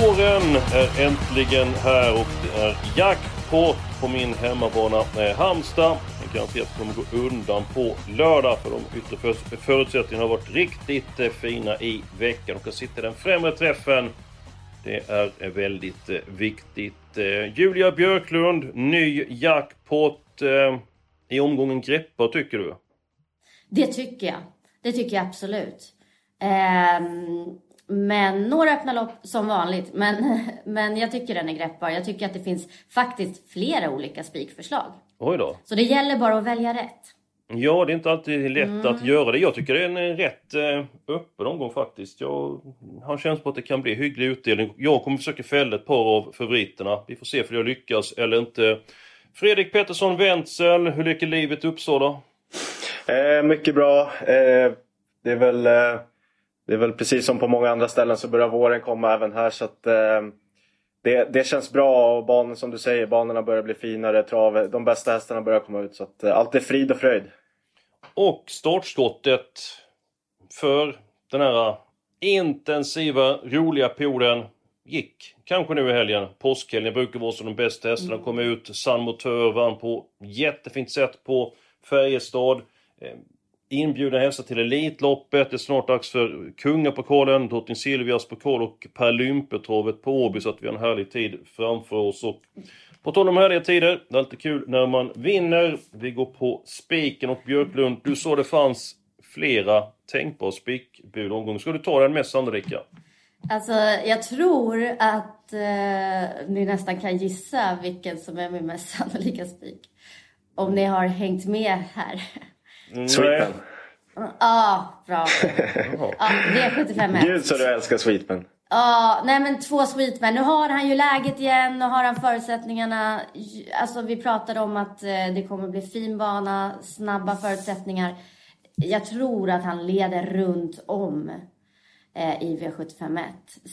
Våren är äntligen här och det är jackpot på min hemmabana Halmstad. Jag garanterat kommer gå undan på lördag för de yttre förutsättningarna har varit riktigt eh, fina i veckan. Och att sitta i den främre träffen det är eh, väldigt eh, viktigt. Julia Björklund, ny jackpot i omgången greppar tycker du? Det tycker jag. Det tycker jag absolut. Ehm, men några öppna lopp som vanligt. Men, men jag tycker den är greppbar. Jag tycker att det finns faktiskt flera olika spikförslag. Oj då. Så det gäller bara att välja rätt. Ja, det är inte alltid lätt att göra det. Jag tycker det är en eh, rätt eh, öppen omgång faktiskt. Jag har känsla på att det kan bli hygglig utdelning. Jag kommer försöka fälla ett par av favoriterna. Vi får se om jag lyckas eller inte. Fredrik Pettersson Wenzel, hur leker livet i Uppsala? Eh, mycket bra. Eh, det, är väl, eh, det är väl precis som på många andra ställen så börjar våren komma även här. Så att, eh, det, det känns bra och banan, som du säger, banorna börjar bli finare. Trav, de bästa hästarna börjar komma ut. Så att, eh, allt är frid och fröjd. Och startskottet för den här intensiva, roliga perioden gick kanske nu i helgen. Påskhelgen brukar vara som de bästa hästarna kom ut. San Motör vann på jättefint sätt på Färjestad. Inbjudna hästar till Elitloppet. Det är snart dags för Kungapokalen, Drottning Silvias pokal och Paralympetravet på Åby så att vi har en härlig tid framför oss. Och på tal om härliga tider, det är alltid kul när man vinner. Vi går på spiken och Björklund, du sa det fanns flera tänkbara spikbud omgången. Ska du ta den mest sannolika? Alltså, jag tror att eh, ni nästan kan gissa vilken som är min mest sannolika spik. Om ni har hängt med här. Sweetman. Ja, bra. Ja, V75 Gud så du älskar Sweetman. Ja, nej men två Sweetman. Nu har han ju läget igen, nu har han förutsättningarna. Alltså vi pratade om att eh, det kommer bli fin bana, snabba förutsättningar. Jag tror att han leder runt om eh, i V751.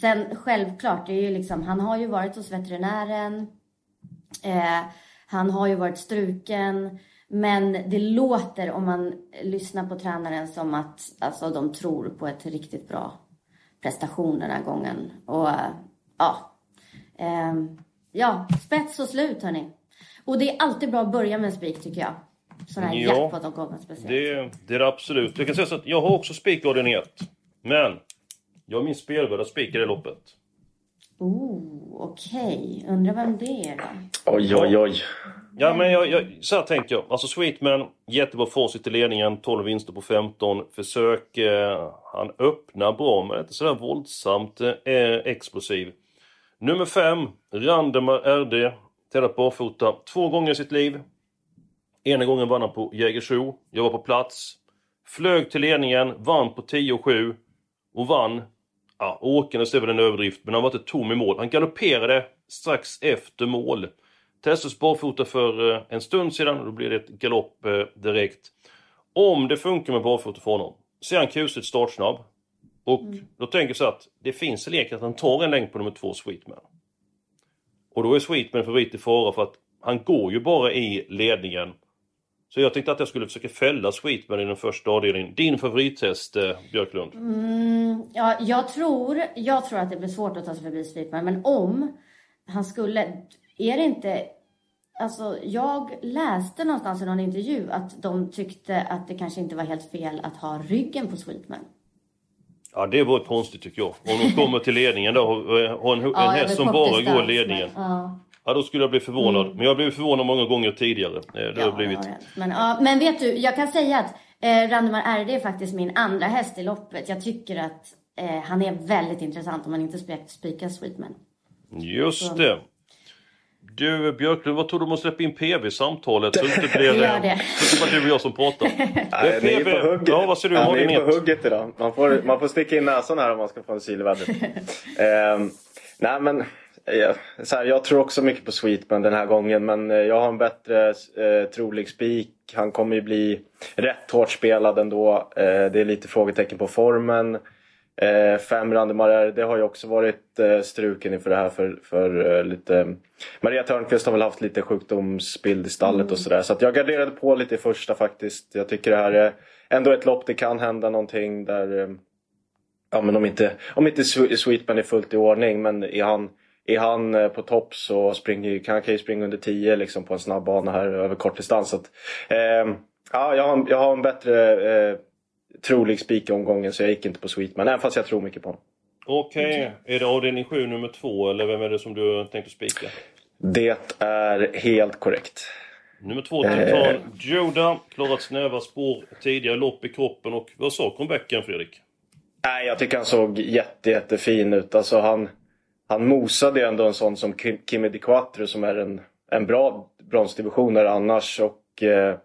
Sen självklart, det är ju liksom, han har ju varit hos veterinären. Eh, han har ju varit struken. Men det låter om man lyssnar på tränaren som att alltså, de tror på ett riktigt bra prestation den här gången. Och eh, ja, Ehm, ja, spets och slut hörni. Och det är alltid bra att börja med en spik tycker jag. Sån här Ja, jackpot-omgången speciellt. Det, det är det absolut. Jag kan säga så att jag har också spikorden i ett. Men jag har min spelvärda spik i loppet. Oh, okej. Undrar vem det är då? Oj, oj, oj. Ja, men jag, jag, så här tänker jag. Alltså Sweetman, jättebra facit i ledningen. 12 vinster på 15 försök. Eh, han öppnar bra, men inte sådär våldsamt eh, explosiv. Nummer 5, Randemar RD. Tävlat barfota två gånger i sitt liv. Ena gången vann han på Jägersro. Jag var på plats. Flög till ledningen, vann på 10-7. Och vann, ja, åkandes är väl en överdrift, men han var inte tom i mål. Han galopperade strax efter mål. Testades barfota för eh, en stund sedan och då blir det ett galopp eh, direkt. Om det funkar med barfota för honom så är han kusligt startsnabb. Och då tänker jag så att det finns en lek att han tar en längd på nummer två Sweetman. Och då är Sweetman favorit i fara för att han går ju bara i ledningen. Så jag tänkte att jag skulle försöka fälla Sweetman i den första avdelningen. Din favorithäst, eh, Björklund? Mm, ja, jag tror, jag tror att det blir svårt att ta sig förbi Sweetman. Men om han skulle... Är det inte... Alltså, jag läste någonstans i någon intervju att de tyckte att det kanske inte var helt fel att ha ryggen på Sweetman. Ja, det var konstigt tycker jag. Om de kommer till ledningen då och har en, en Ja, häst som bara går ledningen. men- Ja. Ja, då skulle jag bli förvånad. Men jag har blivit förvånad många gånger tidigare. Eh, Det har Ja, blivit... det har hänt. men, ja, men vet du, jag kan säga att eh, Randemar RD är faktiskt min andra häst i loppet. Jag tycker att eh, han är väldigt intressant om man inte spikar Sweetman. Just det. Du Björklund, vad tror du om att släppa in PV i samtalet? Så det inte blir, Gör det. så det bara du och jag som pratar. Nej, ni är på hugget. Ja, vad säger du? Ja, ni är på hugget idag. Man får, man får sticka in näsan här om man ska få en syl i vädret. Ehm, nej men, eh, så här, jag tror också mycket på Sweetman den här gången. Men eh, jag har en bättre eh, trolig spik. Han kommer ju bli rätt hårt spelad ändå. Eh, det är lite frågetecken på formen. Eh, fem Randemarer, det har ju också varit eh, struken inför det här för, för eh, lite... Maria Törnqvist har väl haft lite sjukdomsbild i stallet och sådär. Så att jag garderade på lite i första faktiskt. Jag tycker det här är ändå ett lopp, det kan hända någonting där... Eh, ja men om inte, om inte Swe- Sweetman är fullt i ordning men är han, är han eh, på topp så springer, kan han kan ju springa under 10 liksom på en snabb bana här över kort distans. Så att, eh, ja, jag, har, jag har en bättre eh, trolig spik i omgången så jag gick inte på Sweetman. Även fast jag tror mycket på honom. Okej, är det avdelning 7 nummer 2 eller vem är det som du tänkte spika? Det är helt korrekt. Nummer 2, Titan Joda. Klarat snäva spår tidigare, lopp i kroppen och vad sa comebacken Fredrik? Nej, jag tycker han såg jätte, jättefin ut. Alltså han, han mosade ju ändå en sån som Kimi Di Quattro som är en, en bra bronsdivisionare annars. Och, eh,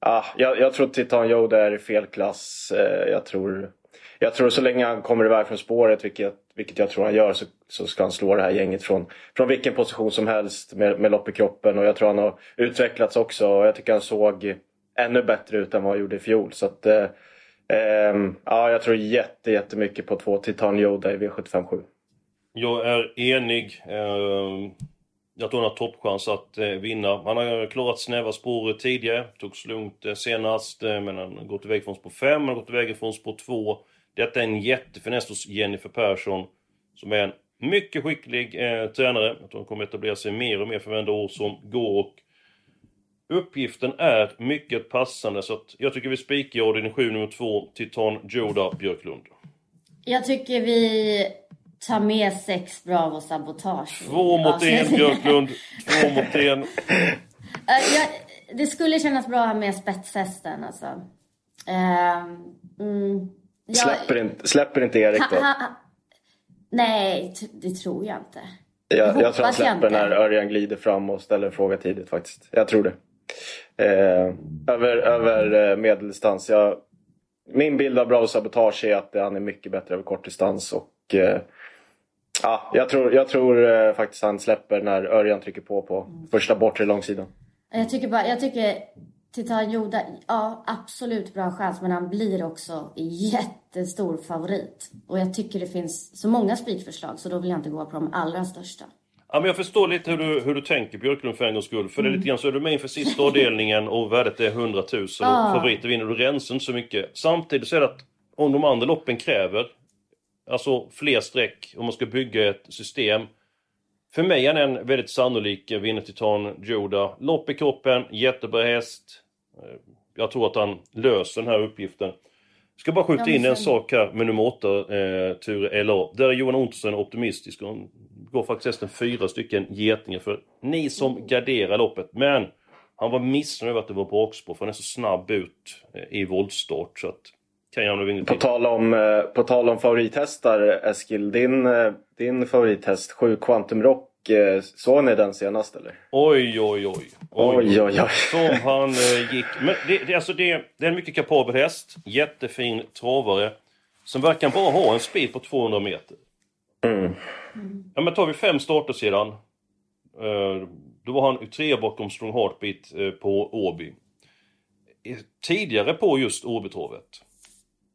ah, jag, jag tror Titan Yoda är i fel klass. Eh, jag, tror, jag tror så länge han kommer iväg från spåret, vilket, vilket jag tror han gör, så, så ska han slå det här gänget från, från vilken position som helst med, med lopp i kroppen. Och jag tror han har utvecklats också. Och jag tycker han såg ännu bättre ut än vad han gjorde i fjol. Så att, eh, eh ja, jag tror jätte, jättemycket på två Titan Yoda i V757. Jag är enig. Ehm, jag tror han har toppchans att eh, vinna. Han har klarat snäva spår tidigare. Togs lugnt eh, senast, eh, men han har gått iväg från spår 5, han har gått iväg från spår 2. Detta är en jättefiness hos Jennifer Persson, som är en mycket skicklig eh, tränare. Jag tror han kommer etablera sig mer och mer för varenda år som går. Och uppgiften är mycket passande, så att jag tycker vi spikar i avdelning 7, nummer 2, Titan Joda Björklund. Jag tycker vi tar med sex Bravo Sabotage. Två mot en Björklund, två mot en. Eh, jag, det skulle kännas bra ha med spetshästen alltså. Ehm, mm, jag- Släpper, inte, släpper inte Erik Ha- då? ha- ha- Nej, t- det tror jag inte. Jag, jag tror han släpper när Örjan glider fram och ställer en fråga tidigt faktiskt. Jag tror det. Eh, över över eh, medeldistans. Jag, min bild av Bravo Sabotage är att han är mycket bättre över kortdistans. Och, eh, ja, jag tror, jag tror eh, faktiskt han släpper när Örjan trycker på på första bortre långsidan. Jag tycker bara, jag tycker Titan Joda, ja absolut bra chans men han blir också jättestor favorit. Och jag tycker det finns så många spikförslag så då vill jag inte gå på de allra största. Ja, men jag förstår lite hur du, hur du tänker Björklund för en gångs skull. För det är lite grann så är du med inför sista avdelningen och värdet är 100 000 och Ah. favoriter vinner. Du rensar inte så mycket. Samtidigt så är det att om de andra loppen kräver alltså fler streck om man ska bygga ett system. För mig är han en väldigt sannolik vinnartitan Joda. Lopp i kroppen, jättebra häst. Eh, Jag tror att han löser den här uppgiften. Ska bara skjuta Ja, in en sak här med nummer 8, eh, Ture LA. Där är Johan Ontsen optimistisk. Han går faktiskt hästen fyra stycken getingar för ni som garderar loppet. Men han var missnöjd över att det var bakspår för han är så snabb ut eh, i voltstart. Så att kan jag nog På tal om, eh, på tal om favorithästar Eskil, din, eh, din favorithäst 7 Quantum Rock, eh, såg ni den senast eller? Oj, oj, oj. Oj, oj, oj. Som han gick. Men det, det, alltså det, det är en mycket kapabel häst. Jättefin travare. Som verkar bara ha en speed på 200 meter. Mm. Ja men tar vi fem starter sedan. Då var han trea bakom Strong Heartbeat på Åby. Tidigare på just Åbytravet.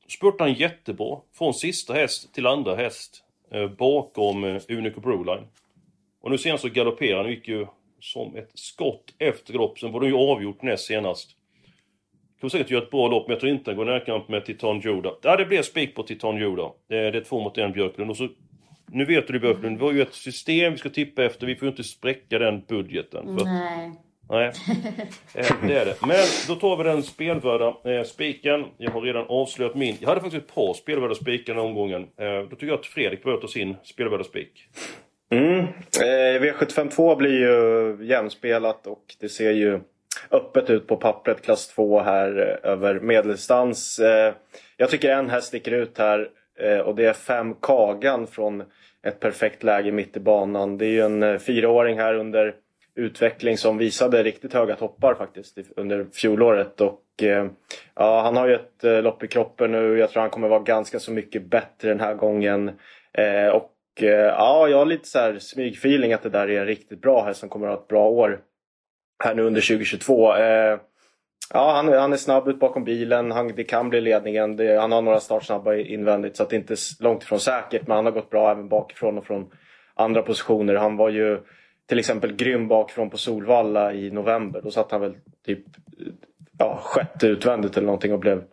Spurtade han jättebra. Från sista häst till andra häst. eh, Bakom eh, Unico Broline. Och nu senast så galopperade han gick ju som ett skott efter galopp. Sen var det ju avgjort näst senast. Kommer säkert göra ett bra lopp, men jag tror inte han går närkamp med Titan Joda. Ja, det blev spik på Titan Joda. Det är, det är två mot en Björklund. Och så, nu vet du det Björklund, vi har ju ett system vi ska tippa efter. Vi får ju inte spräcka den budgeten. För, Nej. Nej, eh, det är det. Men då tar vi den spelvärda eh, spiken. Jag har redan avslöjat min. Jag hade faktiskt ett par spelvärda spikar den här omgången. Eh, då tycker jag att Fredrik börjar ta sin spelvärda spik. Mm. Eh, V752 blir ju jämspelat och det ser ju öppet ut på pappret. Klass 2 här över medeldistans. Eh, jag tycker en häst sticker ut här eh, och det är 5 Kagan från ett perfekt läge mitt i banan. Det är ju en eh, fyraåring här under utveckling som visade riktigt höga toppar faktiskt under fjolåret. Och, eh, ja, han har ju ett eh, lopp i kroppen nu. Jag tror han kommer vara ganska så mycket bättre den här gången. Eh, och eh, ja, jag har lite så här smygfeeling att det där är en riktigt bra häst som kommer att ha ett bra år här nu under 2022. Eh, ja, han, han är snabb ut bakom bilen. Han, det kan bli ledningen. Det, han har några startsnabba invändigt så att det inte är långt ifrån säkert. Men han har gått bra även bakifrån och från andra positioner. Han var ju till exempel grym bakifrån på Solvalla i november. Då satt han väl typ ja, sjätte utvändigt eller någonting och blev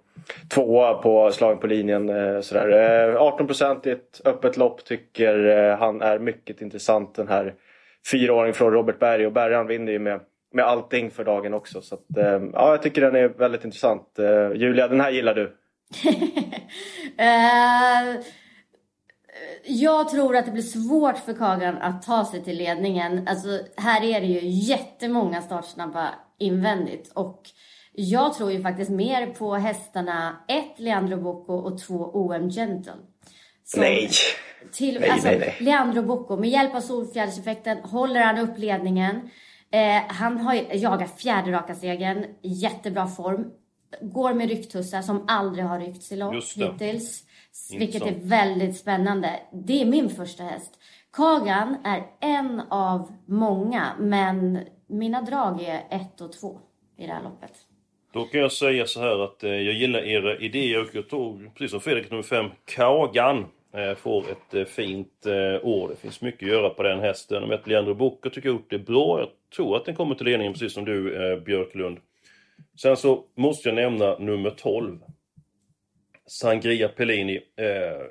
tvåa på slagen på linjen. Eh, sådär. Eh, 18 procent i ett öppet lopp tycker eh, han är mycket intressant den här fyraåringen från Robert Berg. Och Berg han vinner ju med, med allting för dagen också. Så att, ja, jag tycker den är väldigt intressant. Julia, den här gillar du? jag tror att det blir svårt för Kagan att ta sig till ledningen. Alltså, här är det ju jättemånga startsnabba invändigt. Och jag tror ju faktiskt mer på hästarna 1. Leandro Bocco och 2. OM Gentle. Som nej. Till, nej, alltså, nej, nej. Leandro Bocco, med hjälp av solfjäderseffekten håller han upp ledningen. Eh, han har jagat fjärde raka segern, jättebra form. Går med rycktussar som aldrig har ryckts i lopp hittills. Vilket är väldigt spännande. Det är min första häst. Kagan är en av många, men mina drag är ett och två i det här loppet. Då kan jag säga så här att eh, jag gillar era idéer och jag tog, precis som Fredrik nummer 5, Kagan eh, får ett eh, fint år. Det finns mycket att göra på den hästen. Med Leandro Bocca tycker jag gjort det bra. Jag tror att den kommer till ledningen precis som du Björklund. Sen så måste jag nämna nummer 12. Sangria Pellini. Eh,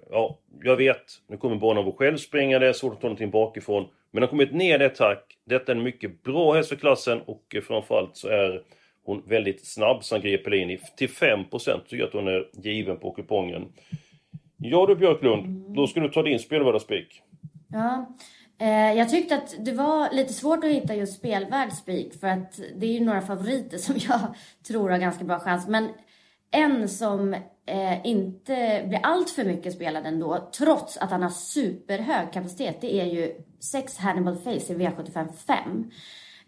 ja, jag vet, nu kommer självspringande, det är svårt att ta någonting bakifrån. Men har kommit ner det tack. Detta är en mycket bra häst för klassen och eh, framförallt så är hon väldigt snabb, Sangria Pellini. Till 5% tycker jag att hon är given på kupongen. Ja du Björklund, mm. då ska du ta din spelvärdaspik. Ja, eh, jag tyckte att det var lite svårt att hitta just spelvärd för att det är ju några favoriter som jag tror har ganska bra chans. Men en som eh, inte blir allt för mycket spelad ändå, trots att han har superhög kapacitet, det är ju 6 Hannibal Face i V75 5.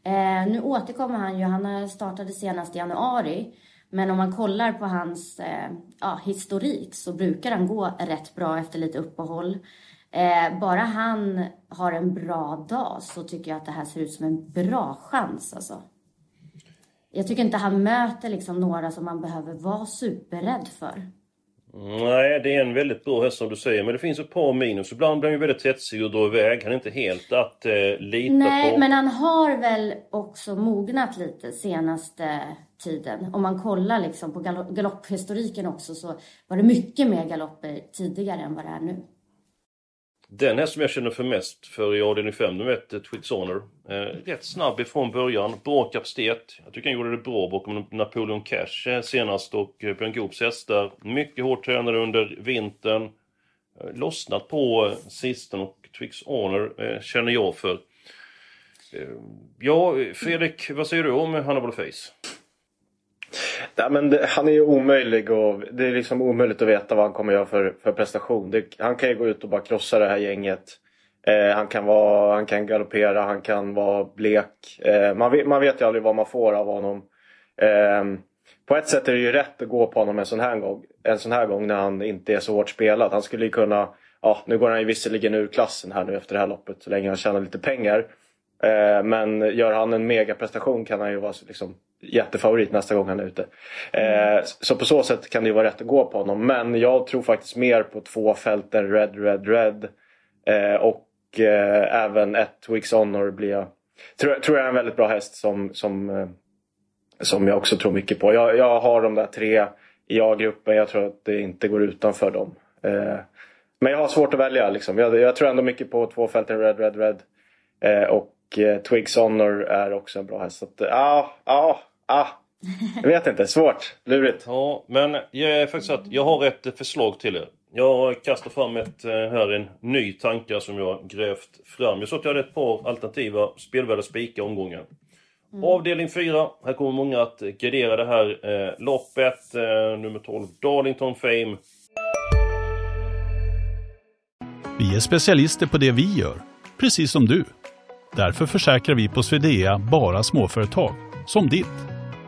Eh, nu återkommer han ju, han startade senast i januari. Men om man kollar på hans eh, ja, historik så brukar han gå rätt bra efter lite uppehåll. Eh, bara han har en bra dag så tycker jag att det här ser ut som en bra chans alltså jag tycker inte han möter liksom några som man behöver vara superrädd för. Nej, det är en väldigt bra häst som du säger. Men det finns ett par minus. Ibland blir han ju väldigt hetsig och drar iväg. Han är inte helt att eh, lita Nej, på. Nej, men han har väl också mognat lite senaste tiden. Om man kollar liksom på galopphistoriken också så var det mycket mer galopper tidigare än vad det är nu. Den här som jag känner för mest för i avdelning 5, nummer 1, eh, Twits Honor. Eh, rätt snabb ifrån början, bra kapacitet. Jag tycker han gjorde det bra bakom Napoleon Cash eh, senast och eh, Björn Goops hästar. Mycket hårt tränade under vintern. Eh, lossnat på eh, sisten och Twix Honor eh, känner jag för. Eh, ja, Fredrik, vad säger du om Hannibal Face? Ja, men det, han är ju omöjlig och det är liksom omöjligt att veta vad han kommer göra för, för prestation. Det, han kan ju gå ut och bara krossa det här gänget. Eh, han, kan vara, han kan galoppera, han kan vara blek. Eh, man, vet, man vet ju aldrig vad man får av honom. Eh, på ett sätt är det ju rätt att gå på honom en sån här gång, en sån här gång när han inte är så hårt spelad. Han skulle ju kunna, ja nu går han ju visserligen ur klassen här nu efter det här loppet så länge han tjänar lite pengar. Eh, men gör han en megaprestation kan han ju vara liksom jättefavorit nästa gång han är ute. Mm. Så på så sätt kan det ju vara rätt att gå på honom. Men jag tror faktiskt mer på två fälten Red, Red, Red. Eh, och även ett Weeks Honor blir jag. Tror, tror jag är en väldigt bra häst som, som, som jag också tror mycket på. Jag, jag har de där tre i A-gruppen. Jag tror att det inte går utanför dem. Men jag har svårt att välja. Liksom. Jag, jag tror ändå mycket på två fälten Red, Red, Red. Och Twigs Honor är också en bra häst. Så att, ja, ja, ah, jag vet inte. Svårt. Lurigt. Ja, men jag, är faktiskt att jag har ett förslag till er. Jag kastar fram ett, eh, här en ny tanke som jag grävt fram. Jag sa att jag hade ett par alternativa spelvärda spika omgången. Mm. Avdelning 4. Här kommer många att gardera det här eh, loppet. Eh, nummer 12, Darlington Fame. Vi är specialister på det vi gör, precis som du. Därför försäkrar vi på Swedea bara småföretag, som ditt.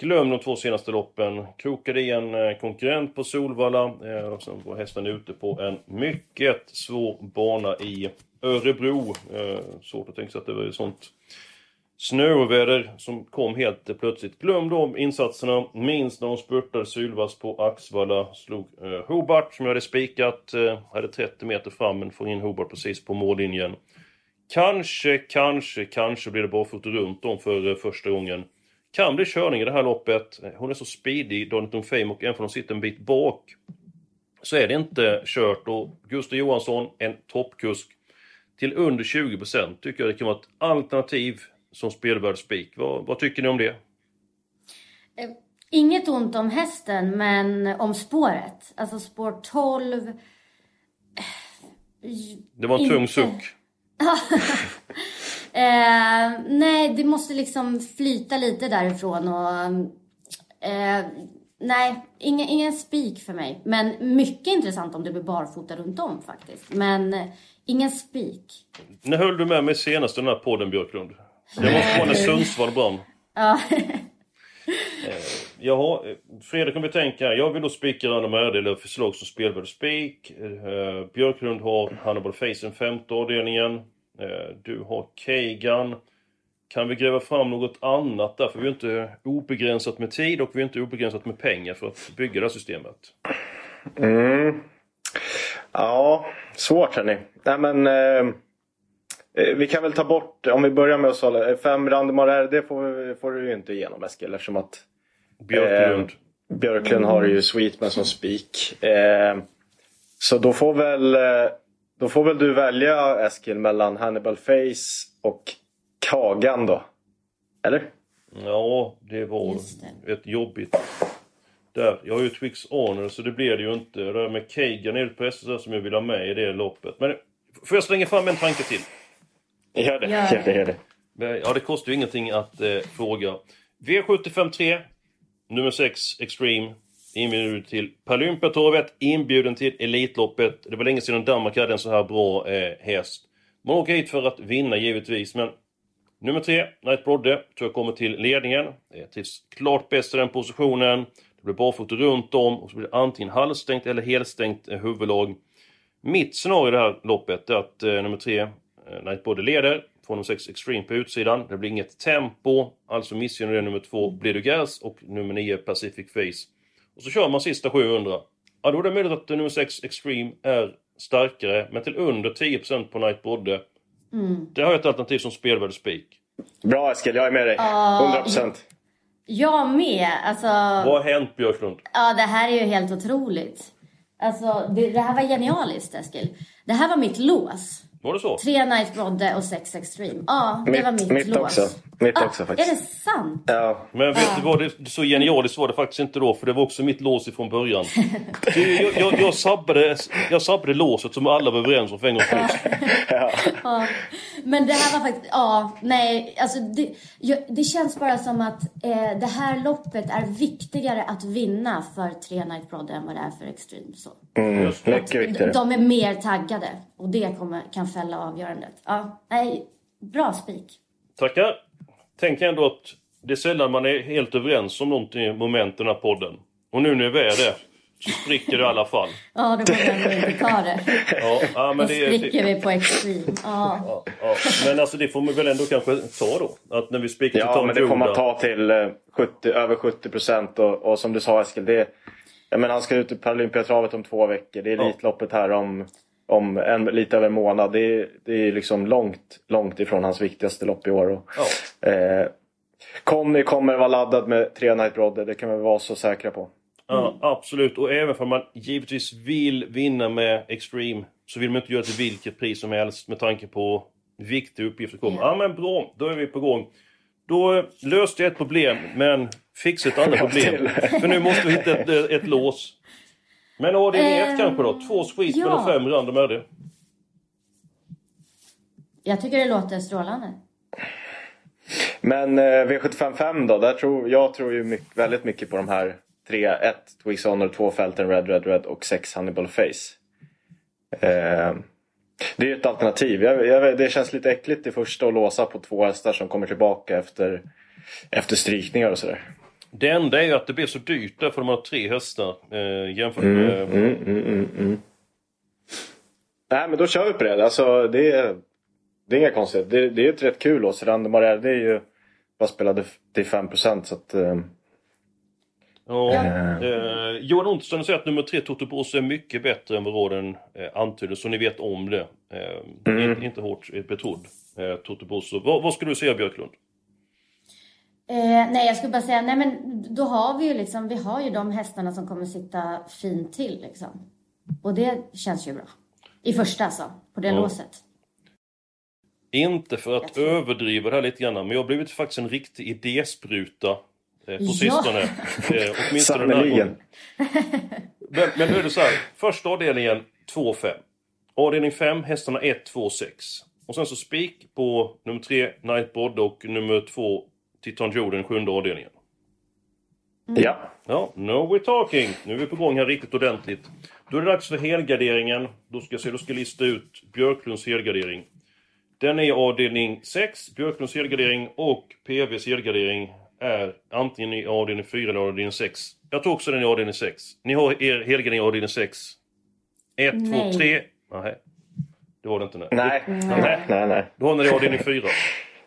Glöm de två senaste loppen. Krokade i en eh, konkurrent på Solvalla. Eh, och sen var hästen ute på en mycket svår bana i Örebro. Eh, svårt att tänka sig att det var ett sånt snöoväder som kom helt plötsligt. Glöm de insatserna. Minns när de spurtade Sylvas på Axvalla. Slog eh, Hobart som jag hade spikat. Eh, hade 30 meter fram men får in Hobart precis på mållinjen. Kanske, kanske, kanske blir det barfota runt om för eh, första gången. Kan bli körning i det här loppet. Hon är så speedig, Donington Fame, och även om hon sitter en bit bak så är det inte kört. Och Gustav Johansson, en toppkusk, till under 20% tycker jag det kan vara ett alternativ som spelvärd spik. Vad, vad tycker ni om det? Eh, Inget ont om hästen, men om spåret. Alltså spår 12. Det var en Inte. tung suck. Eh, nej, det måste liksom flyta lite därifrån och... Eh, nej, ingen, ingen spik för mig. Men mycket intressant om det blir barfota runt om faktiskt. Men eh, ingen spik. När höll du med mig senast i den här podden, Björklund? Det måste vara när Sundsvall brann. Ja. Jaha, eh, Fredrik om vi tänker, jag vill då spika RD eller förslag som spelvärd spik. Eh, Björklund har Hannibal Facen femte avdelningen. Eh, du har Kagan. Kan vi gräva fram något annat där? För vi har inte obegränsat med tid och vi har inte obegränsat med pengar för att bygga det här systemet. Mm. Ja, svårt hörni. Nej men... Eh, eh, vi kan väl ta bort, om vi börjar med att sålla, fem Randemar RD får, får du ju inte igenom Eskil eftersom att Björklund. Eh, Björklund har ju Sweetman som spik. Eh, så då får väl eh, då får väl du välja Eskil mellan Hannibal Face och Kagan då? Eller? Ja, det var Just ett jobbigt... Där. Jag har ju Twix Honor så det blir det ju inte. Det där med Kagan är det på SSR som jag vill ha med i det loppet. Men får jag slänga fram en tanke till? Gör det, Gör det. Gör det. Ja, det kostar ju ingenting att eh, fråga. V753, nummer 6, Extreme. Inbjuden till Paralympiatorvet, inbjuden till Elitloppet. Det var länge sedan Danmark hade en så här bra eh, häst. Man åker hit för att vinna givetvis, men nummer 3, Night Brodde, tror jag kommer till ledningen. Eh, trivs klart bäst i den positionen. Det blir barfota runt om och så blir det antingen halvstängt eller helstängt eh, huvudlag. Mitt scenario i det här loppet är att eh, nummer 3, eh, Brodde, leder. Får nummer 6 Extreme på utsidan. Det blir inget tempo. Alltså missgynnar det nummer 2 Bledo Gas och nummer 9 Pacific Face. Och så kör man sista 700. Ja, då är det möjligt att nummer 6 Extreme är starkare, men till under 10% på Nightbody. Det har jag ett alternativ som spelvärd spik. Bra Eskil, jag är med dig. 100%. Jag med. Alltså, Vad har hänt Björklund? ja, det här är ju helt otroligt. Alltså, det, det här var genialiskt, Eskil. Det här var mitt lås. Var det så? Tre Night Brodde och sex Extreme. Ja, det Mitt- var mitt, mitt lås. också. Mitt Ah, också, faktiskt. Är det sant? Ja. Men vet du vad, det, så genialiskt var det faktiskt inte då, för det var också mitt lås ifrån början. Jag, jag, jag, sabbade, jag sabbade låset som alla var överens om för en gångs skull. Ja. Men det här var faktiskt, ja, nej, alltså det, jag, det känns bara som att eh, det här loppet är viktigare att vinna för tre Night Brodde än vad det är för Extreme. Så. Mm, mycket viktigare. De är mer taggade och det kommer, kan fälla avgörandet. Ja, nej, bra spik. Tackar. Tänk ändå att det är sällan man är helt överens om någonting i moment i podden. Och nu när vi är det, så spricker det i alla fall. Ja, då vågar vi inte ta det. Ja, ja Då men det, spricker det, vi på Extreme. Ja. ja, ja. Men alltså det får man väl ändå kanske ta då? Att när vi spikar Ja, men det får man ta till eh, 70, över 70 procent. Och, och som du sa Eskil, det, jag menar, han ska ut i Paralympiatravet om två veckor. Det är Ja. Elitloppet här om, om en, lite över en månad. Det, är- det är liksom långt, långt ifrån hans viktigaste lopp i år. Och, Ja. eh, Conny kommer vara laddad med tre Night Brodde. Det kan vi vara så säkra på. Ja, absolut. Och även om man givetvis vill vinna med Extreme så vill man inte göra det till vilket pris som helst med tanke på viktig uppgift att komma. Ja. ja men bra, då är vi på gång. Då löste jag ett problem, men fixade ett annat problem. För nu måste vi hitta ett, ett lås. Men 1 um, kanske då? Två sweet ja. mellan fem random är det. Jag tycker det låter strålande. Men eh, V755 då? Där tror, jag tror ju mycket, väldigt mycket på de här tre. Ett Twigs Honor, två Felton Red Red Red och sex Hannibal Face. Eh, det är ju ett alternativ. Jag, jag, det känns lite äckligt i första att låsa på två hästar som kommer tillbaka efter, efter strykningar och sådär. Det enda är ju att det blir så dyrt där för de har tre hästar eh, jämfört mm, med... Mm, mm, mm, mm, Nej men då kör vi på det. Alltså, det, är, det är inga konstigheter. Det, det är ett rätt kul lås. Random det är ju bara spelade till 5% så att... Eh, Ja, eh, Johan Ontström säger att nummer tre Toto Bosse är mycket bättre än vad råden eh, antyder, så ni vet om det. Eh, mm. inte, inte hårt betrodd, eh, Toto Bosse. Vad, vad skulle du säga Björklund? Eh, nej, jag skulle bara säga, nej men då har vi ju liksom, vi har ju de hästarna som kommer sitta fint till liksom. Och det känns ju bra. I första alltså, på det ja. låset. Inte för att överdriva det här lite grann, men jag har blivit faktiskt en riktig idéspruta eh, på sistone. Eh, åtminstone den här gången. Men, men nu är det så här, första avdelningen 2-5. Avdelning 5, hästarna 1, 2, 6. Och sen så spik på nummer 3, Nightbod och nummer 2, Titan Joe, den sjunde avdelningen. Mm. Ja. Ja, no we're talking. Nu är vi på gång här riktigt ordentligt. Då är det dags för helgarderingen. Då ska jag se, då ska jag lista ut Björklunds helgardering. Den är avdelning 6, Björklunds helgardering och PVs helgardering är antingen i avdelning 4 eller avdelning 6. Jag tror också den är i avdelning 6. Ni har er helgardering i avdelning 6. 1, 2, 3. Nej. Det var det inte. Nej. Nej. Nej. nej, nej. Då har ni i avdelning 4.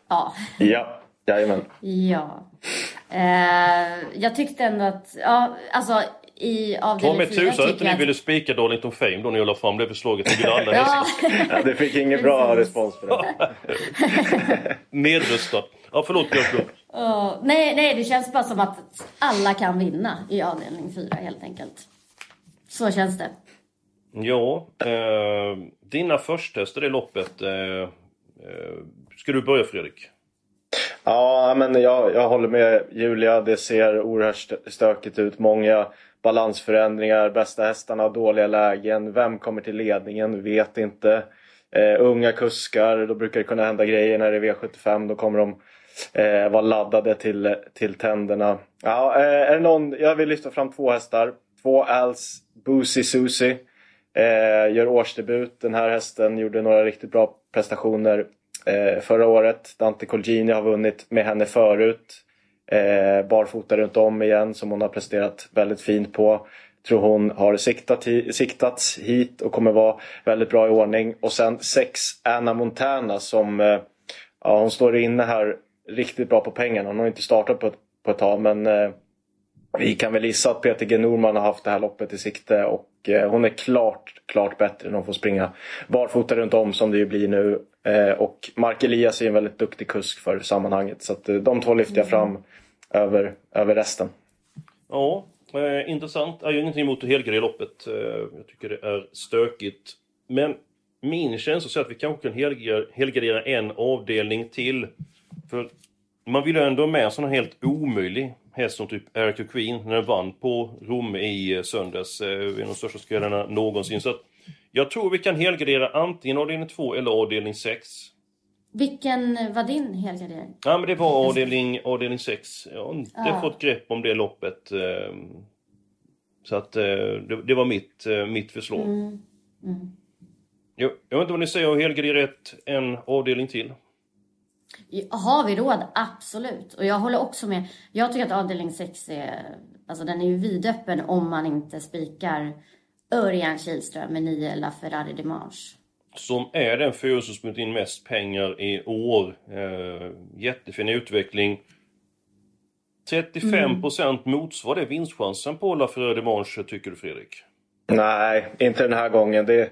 Ja. Ja. Jajamän. Ja. Eh, jag tyckte ändå att, ja, alltså i avdelning 4 Ta med tusan att ni ville spika Darlington Fame då när jag la fram det förslaget. Alla hästar. ja, det fick ingen bra respons på det. Nedröstat. Ja, förlåt Björklund. Uh, nej, nej, det känns bara som att alla kan vinna i avdelning 4 helt enkelt. Så känns det. Ja, eh, dina förstester i loppet. Eh, eh, ska du börja Fredrik? Ja, men jag, jag håller med Julia. Det ser oerhört stökigt ut. Många balansförändringar, bästa hästarna har dåliga lägen. Vem kommer till ledningen? Vet inte. Eh, unga kuskar, då brukar det kunna hända grejer när det är V75. Då kommer de eh, vara laddade till, till tänderna. Ja, eh, är det någon, jag vill lyfta fram två hästar. Två Als Boosie Susie. Eh, gör årsdebut. Den här hästen gjorde några riktigt bra prestationer eh, förra året. Dante Colgini har vunnit med henne förut. Eh, barfota runt om igen som hon har presterat väldigt fint på. Tror hon har siktat, siktats hit och kommer vara väldigt bra i ordning. Och sen 6, Anna Montana som eh, ja, hon står inne här riktigt bra på pengarna. Hon har inte startat på ett, på ett tag men eh, vi kan väl gissa att Peter G Norman har haft det här loppet i sikte och eh, hon är klart, klart bättre när hon får springa barfota runt om som det ju blir nu. Eh, och Mark Elias är en väldigt duktig kusk för sammanhanget så att eh, de två lyfter jag fram över, över resten. Ja, eh, intressant. Jag har ju ingenting emot att helgardera loppet. Eh, jag tycker det är stökigt. Men min känsla säger att vi kanske kan helgardera en avdelning till. För man vill ju ändå ha med en sån här helt omöjlig häst som typ Eric Queen när den vann på Rom i eh, söndags. En av de största spelarna någonsin. Så att jag tror vi kan helgardera antingen avdelning 2 eller avdelning 6. Vilken var din helgardering? Ja, men det var avdelning, avdelning 6. Jag har inte ja. fått grepp om det loppet. Ehm, så att eh, det, det var mitt, eh, mitt förslag. Mm. Mm. Jag, jag vet inte vad ni säger, helgardera en avdelning till? Har vi råd? Absolut. Och jag håller också med. Jag tycker att avdelning 6 är, alltså den är ju vidöppen om man inte spikar Örjan Kihlström med 9 LaFerrari Dimanche. Som är den fyra som smitt in mest pengar i år. Eh, jättefin utveckling. 35% mm. motsvarar det vinstchansen på LaFerrari Dimanche, tycker du Fredrik? Nej, inte den här gången. Det,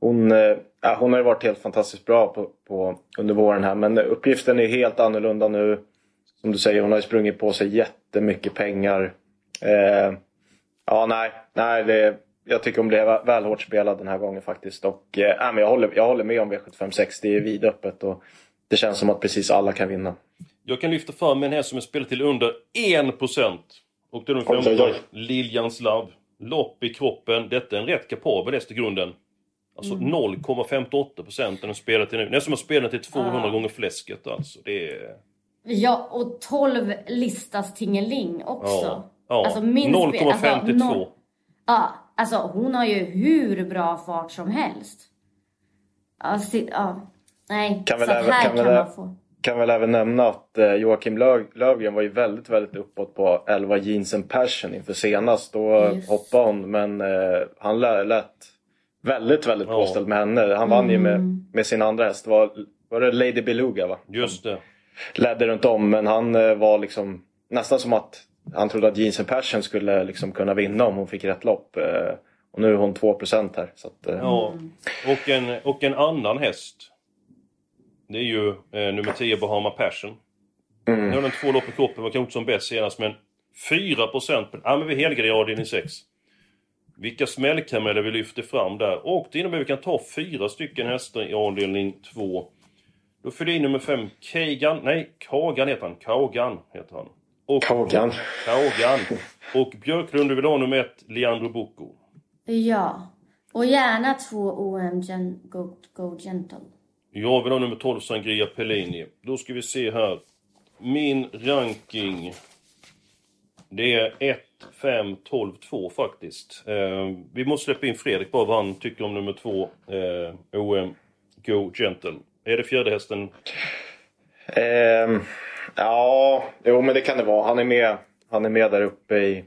hon, eh, ja, hon har varit helt fantastiskt bra på, på, under våren här men uppgiften är helt annorlunda nu. Som du säger, hon har ju sprungit på sig jättemycket pengar. Eh, ja, nej, nej det, jag tycker hon blev väl hårt spelad den här gången faktiskt. Och, äh, men jag, håller, jag håller med om V756. Det är vidöppet och det känns som att precis alla kan vinna. Jag kan lyfta fram en häst som är spelad till under 1%. Och det är nummer 15, Liljans Love. Lopp i kroppen. Detta är en rätt kapabel häst i grunden. Alltså mm. 0,58% är den spelad till nu. Nästan som att spela till 200 ah. gånger fläsket alltså. Det är... Ja, och 12 listas Tingeling också. Ja. Ja, alltså 0,52. Alltså, ja, alltså hon har ju hur bra fart som helst. Alltså, ja, nej, kan så även, här kan, kan väl, man få... Kan väl även nämna att eh, Joakim Löv, Lövgren var ju väldigt, väldigt uppåt på 11 Jeans and Passion inför senast. Då Just. hoppade hon, men eh, han lät väldigt, väldigt ja. påställd med henne. Han vann mm. ju med, mm. med sin andra häst. Var, var det Lady Beluga va? Just det. Ledde runt om, men han eh, var liksom nästan som att han trodde att Jeans and Passion skulle liksom kunna vinna om hon fick rätt lopp. Eh, och nu är hon 2% här. Så att, eh. Ja, och en, och en annan häst. Det är ju eh, nummer 10 Bahama Passion. Mm. Nu har den två lopp i kroppen, var kanske inte som bäst senast men 4% Ja men vi helgarderar avdelning 6. Vilka smällkameler vi lyfter fram där. Och det innebär att vi kan ta fyra stycken hästar i avdelning 2. Då fyller in nummer 5 Kagan, nej Kagan heter han, Kagan heter han. Och Kagan. Kagan. Och Björklund, du vill ha nummer ett, Leandro Bocco. Ja. Och gärna två OM Gen Go, Go Gentle. Jag vill ha nummer 12, Sangria Pellini. Då ska vi se här. Min ranking. Det är 1, 5, 12, 2 faktiskt. Eh, vi måste släppa in Fredrik bara vad han tycker om nummer 2, eh, OM Go Gentle. Är det fjärde hästen? Um... Ja, jo men det kan det vara. Han är med, han är med där uppe i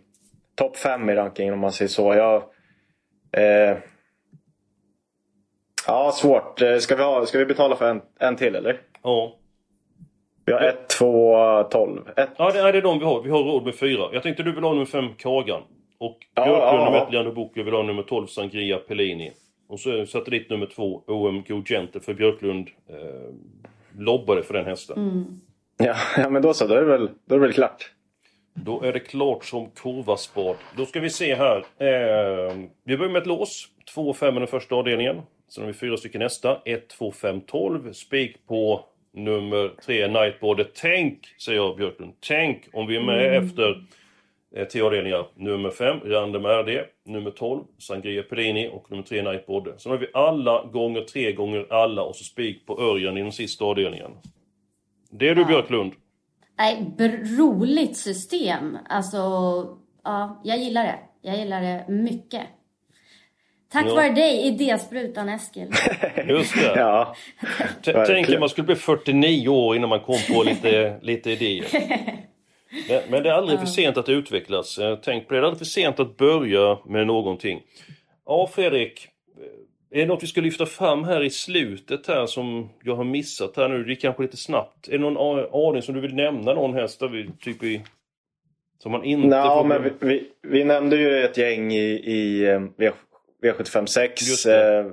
topp 5 i rankingen om man säger så. Jag, eh, ja, svårt. Eh, ska vi, ha, ska vi betala för en, en till eller? Ja. Vi har 1, 2, 12. Ja, det är de vi har. Vi har råd med fyra. Jag tänkte du vill ha nummer 5 Kagan. Och ja, Björklund nummer 1 Leander. Jag vill ha nummer 12 Sangria Pellini. Och så satellit nummer 2 OM Go Gentle för Björklund eh, lobbade för den hästen. Mm. Ja, ja men då så, då är det väl, då är det väl klart. Då är det klart som kurvaspad. Då ska vi se här. Eh, vi börjar med ett lås. 2 och 5 i den första avdelningen. Sen har vi fyra stycken nästa. 1, 2, 5, 12. Spik på nummer 3, Nightboarder. Tänk, säger jag Björklund. Tänk om vi är med mm. efter eh, tre avdelningar. Nummer 5, Random RD. Nummer 12, Sangria Pellini. Och nummer 3, Nightboarder. Sen har vi alla gånger tre gånger alla och så spik på Örjan i den sista avdelningen. Det är du ja. Björklund. Nej, roligt system. Alltså, ja, jag gillar det. Jag gillar det mycket. Tack ja. vare dig, idésprutan Eskil. Just det. ja, Tänk att man skulle bli 49 år innan man kom på lite, lite idéer. Men, men det är aldrig ja. för sent att utvecklas. Tänk på det, det är aldrig för sent att börja med någonting. Ja, Fredrik. Är det något vi ska lyfta fram här i slutet här som jag har missat här nu? Det är kanske lite snabbt. Är det någon aning som du vill nämna någon häst där vi typ i... Som man inte Nå, får... men vi, vi, vi, nämnde ju ett gäng i, i v, V756. Eh,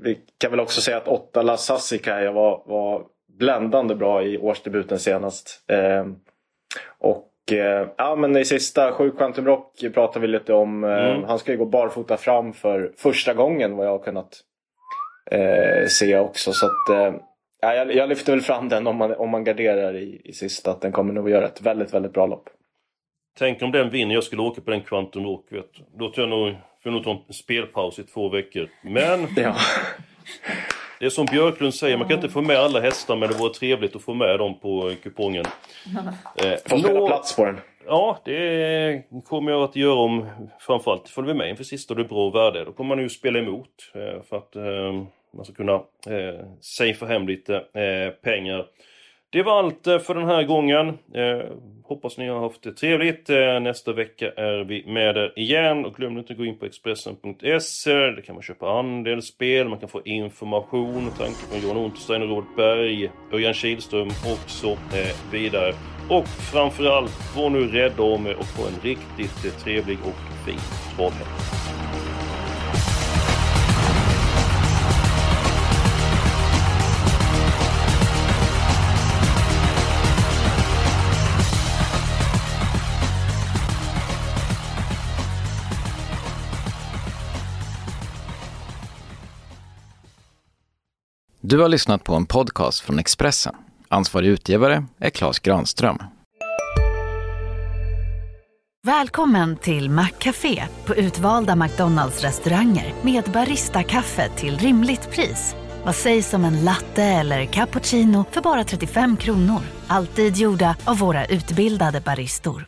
vi kan väl också säga att 8 La Sassicaia var, var bländande bra i årsdebuten senast. Eh, och Eh, ja, men i sista sju Quantum Rock pratar vi lite om. Eh, mm. Han ska ju gå barfota fram för första gången vad jag har kunnat eh, se också. Så att, ja, jag, jag, lyfter väl fram den om man, om man garderar i, i sista. Att den kommer nog att göra ett väldigt, väldigt bra lopp. Tänk om den vinner. Jag skulle åka på den Quantum Rock. Vet. Då tar jag nog, får jag nog ta en spelpaus i två veckor. Men... ja. Det är som Björklund säger, man kan inte få med alla hästar men det vore trevligt att få med dem på kupongen. Eh, få spela plats på den. Ja, det kommer jag att göra om framförallt följer vi med inför sista och det är bra värde. Då kommer man ju spela emot eh, för att eh, man ska kunna eh, safea hem lite eh, pengar. Det var allt eh, för den här gången. Eh, hoppas ni har haft det trevligt. Eh, nästa vecka är vi med er igen. Och glöm inte att gå in på Expressen.se. Eh, där kan man köpa andelsspel, man kan få information, tankar från Johan Unterstein och Robert Berg, Örjan Kihlström och så eh, vidare. Och framförallt, var nu rädda om er och få en riktigt trevlig och fin travhelg. Du har lyssnat på en podcast från Expressen. Ansvarig utgivare är Klas Granström. Välkommen till Maccafé på utvalda McDonalds restauranger med Baristakaffe till rimligt pris. Vad sägs om en latte eller cappuccino för bara 35 kronor? Alltid gjorda av våra utbildade baristor.